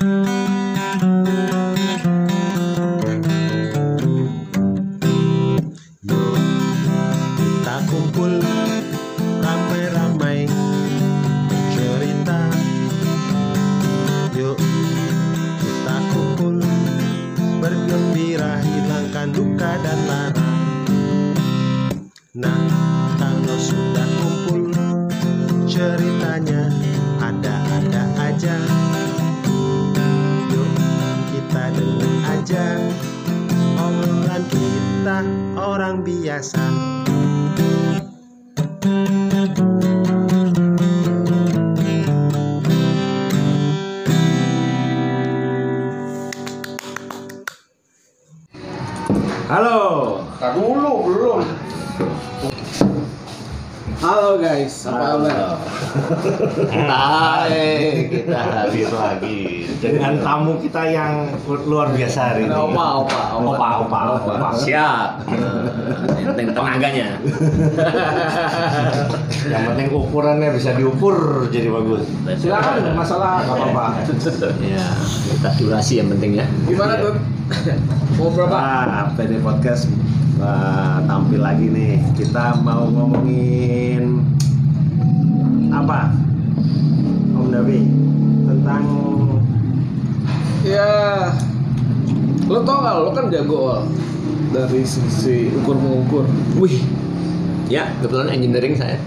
Kita kumpul ramai-ramai cerita Yuk kita kumpul bergembira hilangkan duka dan lara Nah kalau sudah kumpul ceritanya orang biasa Halo Tak dulu belum. Halo guys, apa kabar? Hai, kita hadir lagi dengan tamu kita yang luar biasa hari ini. Opa, opa, opa. opa, opa, opa. Siap. Yang penting tenaganya. Yang penting ukurannya bisa diukur jadi bagus. Silakan, masalah nggak apa-apa. Ya, kita durasi yang penting ya. Gimana tuh? Mau berapa? Wah, PD Podcast wah, tampil lagi nih. Kita mau ngomongin apa? Om Davi tentang Ya, lo tau gak? Lo kan jago dari sisi ukur mengukur. Wih. Ya, kebetulan engineering saya.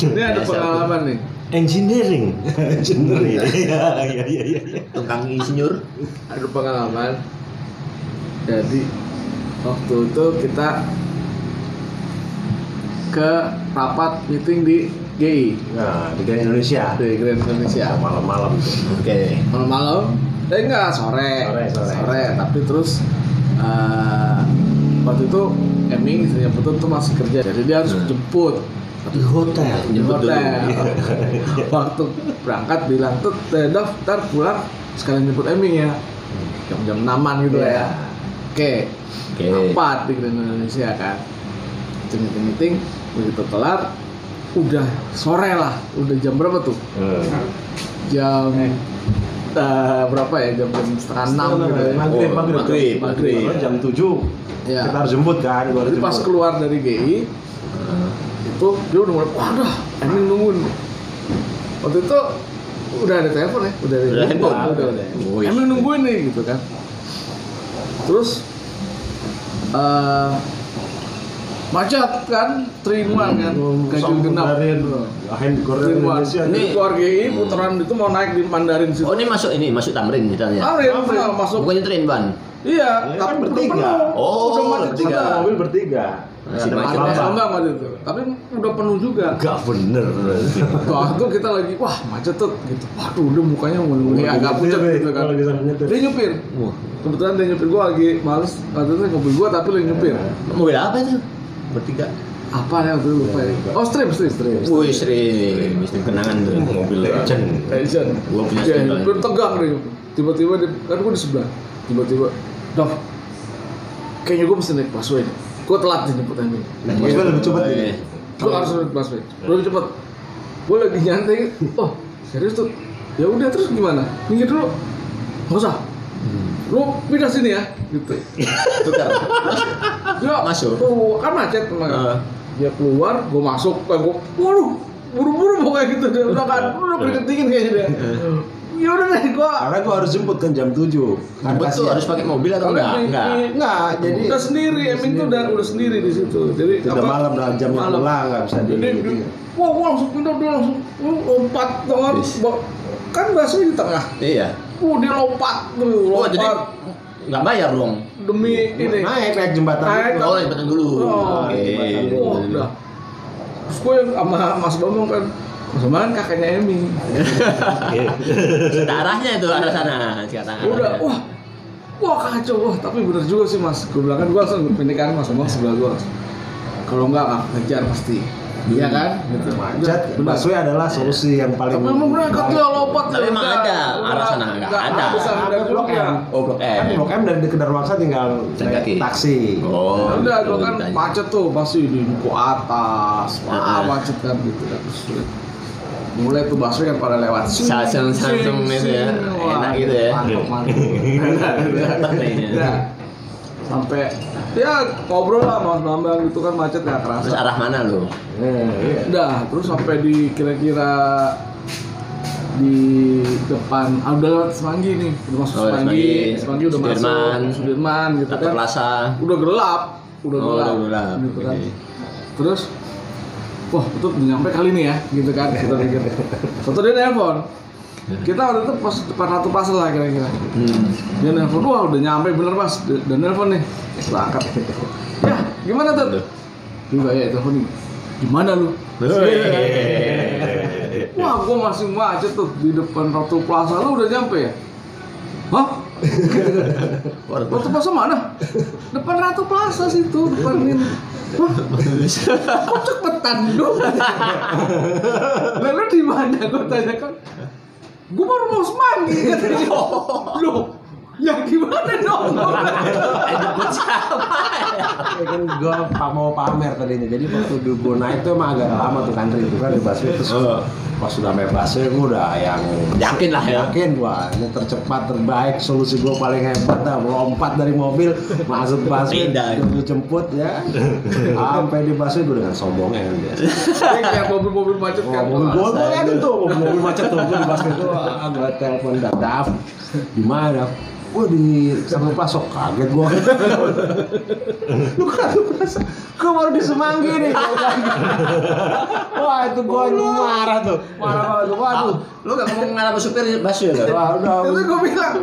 Ini ada pengalaman nih. engineering. engineering. Iya, iya, iya, iya. Tukang insinyur. Ada pengalaman. Jadi waktu itu kita ke rapat meeting di GI Nah, di Grand Indonesia. di Grand Indonesia. Malam-malam. Oke. malam-malam eh enggak sore Sore, sore. tapi terus eh, waktu itu Eming istrinya Putut tuh masih kerja jadi dia harus Hmm. jemput Di hotel. di hotel waktu berangkat bilang tuh eh, daftar pulang sekalian jemput Eming ya jam-jam enaman gitu lah ya oke Oke. rapat di Grand Indonesia kan itu meeting meeting begitu kelar udah sore lah udah jam berapa tuh Hmm. jam eh, berapa ya jam jam setengah enam gitu ya. Maghrib, Oh, maghrib. maghrib, maghrib. maghrib. Jam 7 Iya. kita harus jemput kan, harus Jadi pas jemput. keluar dari GI itu dia udah mulai waduh ini nungguin waktu itu udah ada telepon ya udah ada Udah handphone. udah udah Oh, iya. Emang nungguin nih gitu kan terus eh macet kan terimaan kan ganjil genap ini Ini- keluar GI putaran itu mau naik di Mandarin situ Oh, ini masuk ini, masuk Tamrin ceritanya. Ah, ya, udah masuk Bukannya train ban. iya Ya, tapi kan udah bertiga. penuh. Oh, udah bertiga. mobil bertiga. Masih ada macet. Bambang. Bambang waktu itu tapi udah penuh juga Gak bener. Wah itu kita lagi wah macet tuh gitu. Waduh udah mukanya mulai agak pucat nyetir, gitu kan. Dia nyupir. Wah. Kebetulan dia nyupir gua lagi males. Waktu itu mobil gua tapi lagi nyupir. Mobil apa itu? Bertiga. Apa ya waktu itu lupa ya. Oh strip strip strip. Wih, sering. Mesti kenangan tuh mobil legend. Legend. Gua punya strip nyupir lain. tegang deh. Tiba-tiba kan gua di sebelah. Tiba-tiba, Dov, kayaknya gua mesti naik busway. Gua telat nih jemput Emi. Nah, Busway lebih cepat Eh, ini. Gua harus naik busway. Lebih cepet. Gua lagi nyantai. Oh serius tuh. Ya udah terus gimana? Minggir dulu. Nggak usah. Lu pindah sini ya. Gitu. Tukar. Ya, Masuk. Tuh, kan macet emang. Dia keluar, gua masuk, kayak gua, waduh, buru-buru kayak gitu dia. Udah kan, udah keringet dingin kayaknya dia. Ya udah deh, gua Karena gua harus jemput kan jam 7 kan Jemput tuh kasihan. harus pakai mobil atau enggak? Enggak. di- Enggak, jadi udah sendiri, Emin tuh udah udah sendiri di situ. Jadi Udah malam, udah jamnya malam. pulang, nggak bisa di- Jadi, di- wah, gua langsung pindah dia langsung lompat. Ba- Kan bahasanya di tengah. Iya. Uh, dia lompat, tuh, Oh, lompat jadi nggak bayar dong. demi ini. naik naik jembatan Naik, itu. Oh, jembatan dulu. Oh, Oke. Wah, udah. Terus gue yang sama Mas Bambang kan, Kan kakaknya Emi. Sudah arahnya itu arah sana sekarang. Udah, wah, wah kacau, wah tapi bener juga sih Mas. Gue bilang kan gue langsung pindah kan Mas Bambang sebelah gue. Kalau enggak nggak kejar pasti. Iya kan? Gitu. macet busway adalah solusi yang paling Tapi emang berangkat dia lompat. Tapi emang ada, arah sana nggak ada. Ada Blok. M. Oh, Blok kan M. blok M dari dekat Darmaksa tinggal naik taksi Oh. Ya udah, gue gitu kan macet tuh pasti di duku atas, wah macet kan gitu kan sulit. Mulai tuh busway kan pada lewat. Samsung-samsung itu ya, enak gitu ya. mantap mantap. Ya, sampai ya ngobrol lah mas Bambang. Gitu kan macet Terus kerasa. Arah mana lu? udah terus sampai di kira-kira di depan ah, udah lewat Semanggi nih. Udah masuk Oh, Semanggi. Semanggi. Udah Sudirman. masuk Sudirman. Gitu Satu kan. Plaza. udah gelap. Udah Oh, gelap, udah gelap, gitu kan. Terus wah itu udah nyampe kali nih ya gitu kan kita pikir. Satu dia nelpon. Kita waktu itu pas depan Ratu Plaza lah kira-kira. Hmm. dia nelpon wah udah nyampe bener mas. Dan nelpon nih kita angkat. Ya gimana tuh juga ya telepon nih gimana lu? Wah gua masih macet tuh di depan Ratu Plaza lu udah nyampe ya? Hah? Ratu Plaza mana? Depan Ratu Plaza situ depan ini kok cepetan lu? Lalu di mana? Gue tanya kan, gue baru mau semanggi katanya. Loh, ya gimana dong? Ya kan gue mau pamer tadinya jadi waktu gue naik tuh emang agak lama tuh country itu kan di busway terus pas sudah sampai busway gue udah yang Yakin lah ya. yakin wah ini tercepat terbaik solusi gue paling hebat dah melompat dari mobil masuk Beda. gue jemput ya sampai di busway gue dengan sombongnya kan dia kayak mobil-mobil macet kan. mobil gue gue kan itu mobil, mobil macet tuh gue di busway tuh ah, gue telepon dadaf di Wah di Satu Pasok kaget gua. lu kan lu merasa gua baru di Semanggi nih. Wah itu gua marah tuh. Marah banget tuh. Waduh. Lu gak ngomong ngalamin supir busway kan? Wah udah. Itu gue bilang,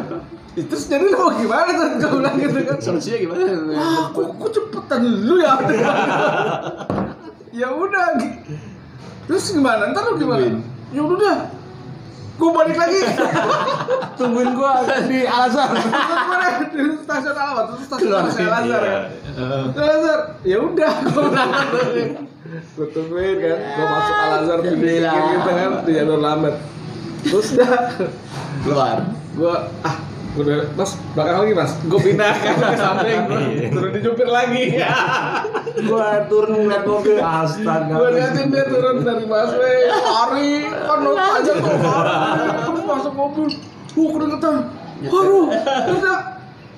terus jadi lu mau gimana tuh? Gue bilang gitu kan. Solusinya gimana? Wah, kok, kok cepetan lu ya? ya udah. Terus gimana? Ntar lu gimana? Ya udah dah. Gue balik lagi. Tungguin gua di Al-Azhar. Terus gue di stasiun apa? Terus stasiun. Al Azhar ya. Al Azhar. Ya udah, gue. Gue tungguin kan, gue masuk Al Azhar pinggir gitu kan di jalur lambat. Terus dah, Keluar. gue ah gue udah mas belakang lagi mas gue pindah kan ke samping gue turun dijupir lagi Gua turun ngeliat mobil. Astaga. gue liatin dia turun dari busway lari kan aja tuh mobil. Uh keringetan waduh udah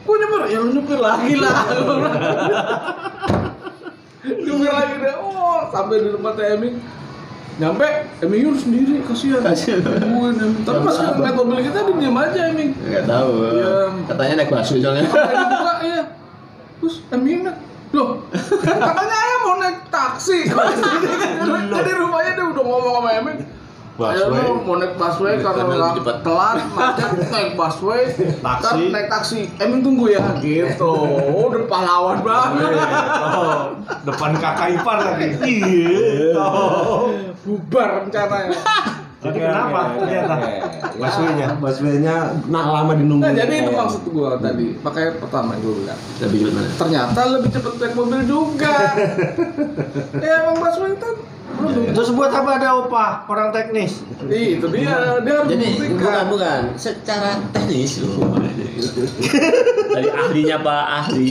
gue nyupir ya lu nyupir lagi lah. Nyupir lagi deh. Oh sampai di tempat Eming nyampe Eming yur sendiri kasihan. Kasihan. Eming. tapi pas kita ngeliat mobil kita dia diam aja Eming Gak tahu. Iya. Katanya naik busway soalnya. Dibuka ya terus Eming naik. Loh katanya ayah mau naik taksi. Jadi rumahnya dia udah ngomong sama Ayo Busway. lu mau naik busway karena nggak telat macet naik busway Taksi. ntar naik taksi Eming tunggu ya gitu udah pahlawan banget Oh, depan kakak ipar lagi. Iya. Oh. bubar rencananya Jadi kenapa ternyata busway-nya? Busway-nya nah lama dinunggu. nah jadi itu maksud gua tadi pakai pertama gua bilang Lebih cepet mana? ternyata lebih cepet naik mobil juga ya emang busway Terus buat apa ada opah orang teknis? Ih, itu dia dia harus Jadi bukan bukan secara teknis loh. Dari ahlinya Pak ahli.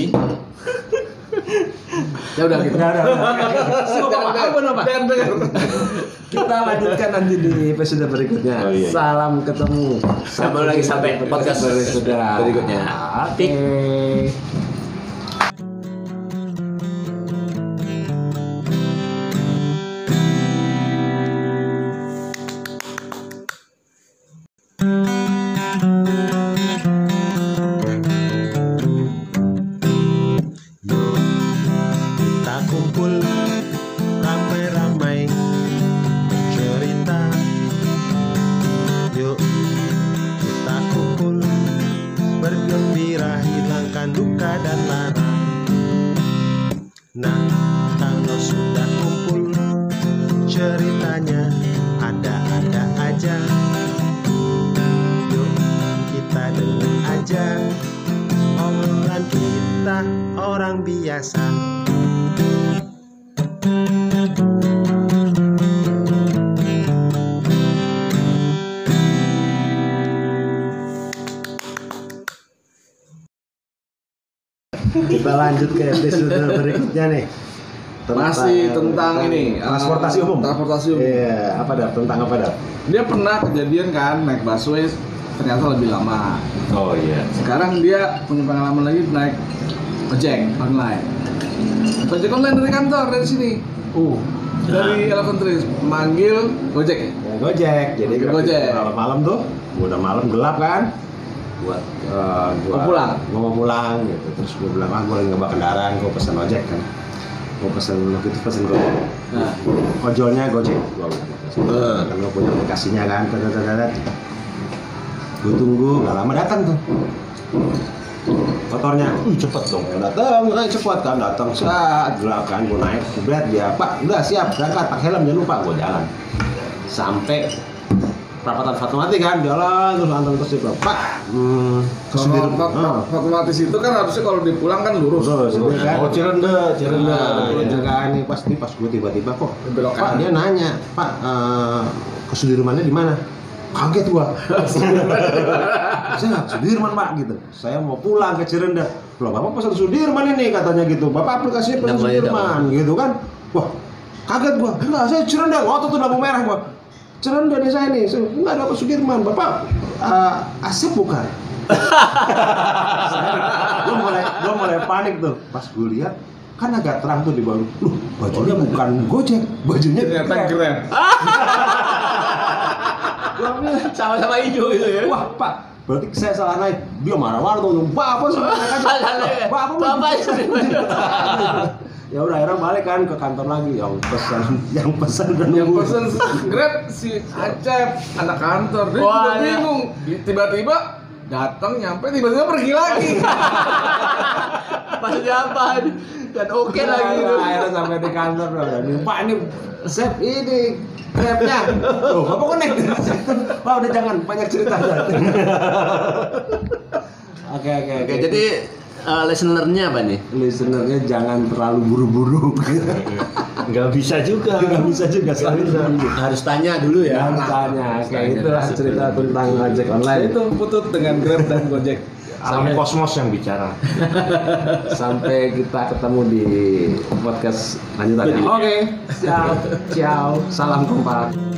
ya udah gitu Udah, udah, udah. Dengar. Dengar. Kita lanjutkan nanti di episode berikutnya. Oh, iya. Salam ketemu. Sambung lagi sampai podcast berikutnya. berikutnya. Oke. Ceritanya ada-ada aja Yuk kita dengar aja omongan kita orang biasa Kita lanjut ke episode berikutnya nih. Masih tentang ini, transportasi uh, umum. transportasi umum. Iya, apa dah? Tentang apa dah? dia pernah kejadian kan naik busway ternyata lebih lama Oh iya. sekarang dia punya pengalaman lagi naik ojek online ojek online dari kantor dari sini Uh. dari Eleven Trees manggil gojek ya Ya, Gojek. Jadi Gojek. Malam-malam tuh, udah malam gelap kan. Buat eh, gua Mau pulang? Gua mau pulang gitu. Terus gua bilang, "Ah, gua lagi ngebawa kendaraan, gua pesan ojek kan." Gua pesan waktu itu pesan Gojek. nah Ojolnya Gojek. Gua bilang. Eh. Kan gua punya aplikasinya kan. Dadadadadad. Gua tunggu, nggak lama datang tuh. Motornya, uh cepet dong, datang, kan cepet kan, datang, saat gelap kan, gue naik, berat dia, pak, udah siap, berangkat, pakai helm jangan lupa, gue jalan, sampai perapatan Fatmawati kan, jalan terus anteng terus bilang, pak, hmm, kalau Sudirman." Fat- Ah. Fatmatis itu kan harusnya kalau dipulang kan lurus Terus dia kan, oh Cirende, Cirende, Nah, Cirende iya. ini pas gue tiba-tiba kok, Pak dia nanya, Pak eh, ke Sudirmannya di mana? Kaget gua. saya Sudirman Pak gitu. Saya mau pulang ke Cirende. Loh Bapak pesan Sudirman ini katanya gitu. Bapak aplikasinya pesan Sudirman gitu kan. Wah kaget gua. Enggak saya Cirende. Ngotot tuh lampu merah gua. Cirende nih saya nih. Saya, enggak ada Pak Sudirman. Bapak eh, Asep bukan? gue mulai gue mulai panik tuh pas gue lihat kan agak terang tuh di bawah Loh, bajunya bukan gojek bajunya ternyata Grab. bilang, Sama-sama hijau itu ya. wah pak berarti saya salah naik dia marah-marah tuh bapak sih naik aja bapak Bapak ya udah akhirnya balik kan ke kantor lagi. Yang pesan yang pesan dan yang nunggu. pesen grab si Acep anak kantor. Dia Wah, juga ya. bingung. Tiba-tiba datang nyampe tiba-tiba pergi lagi. Maksudnya apa? Dan oke lagi. gitu. akhirnya sampai di kantor bro. Ini pak ini chef ini grabnya oh kok naik pak udah jangan. Banyak cerita oke oke. Oke, jadi eh, listener-nya apa nih? listenernya jangan terlalu buru-buru nggak bisa juga nggak bisa juga Nggak bisa. Harus tanya dulu ya. Jangan tanya, kayak Tanya itulah dulu. cerita tentang ojek online. itu putut dengan grab dan gojek alam kosmos yang bicara Sampai kita ketemu di podcast lanjutannya. Oke, ciao, ciao, salam kompak.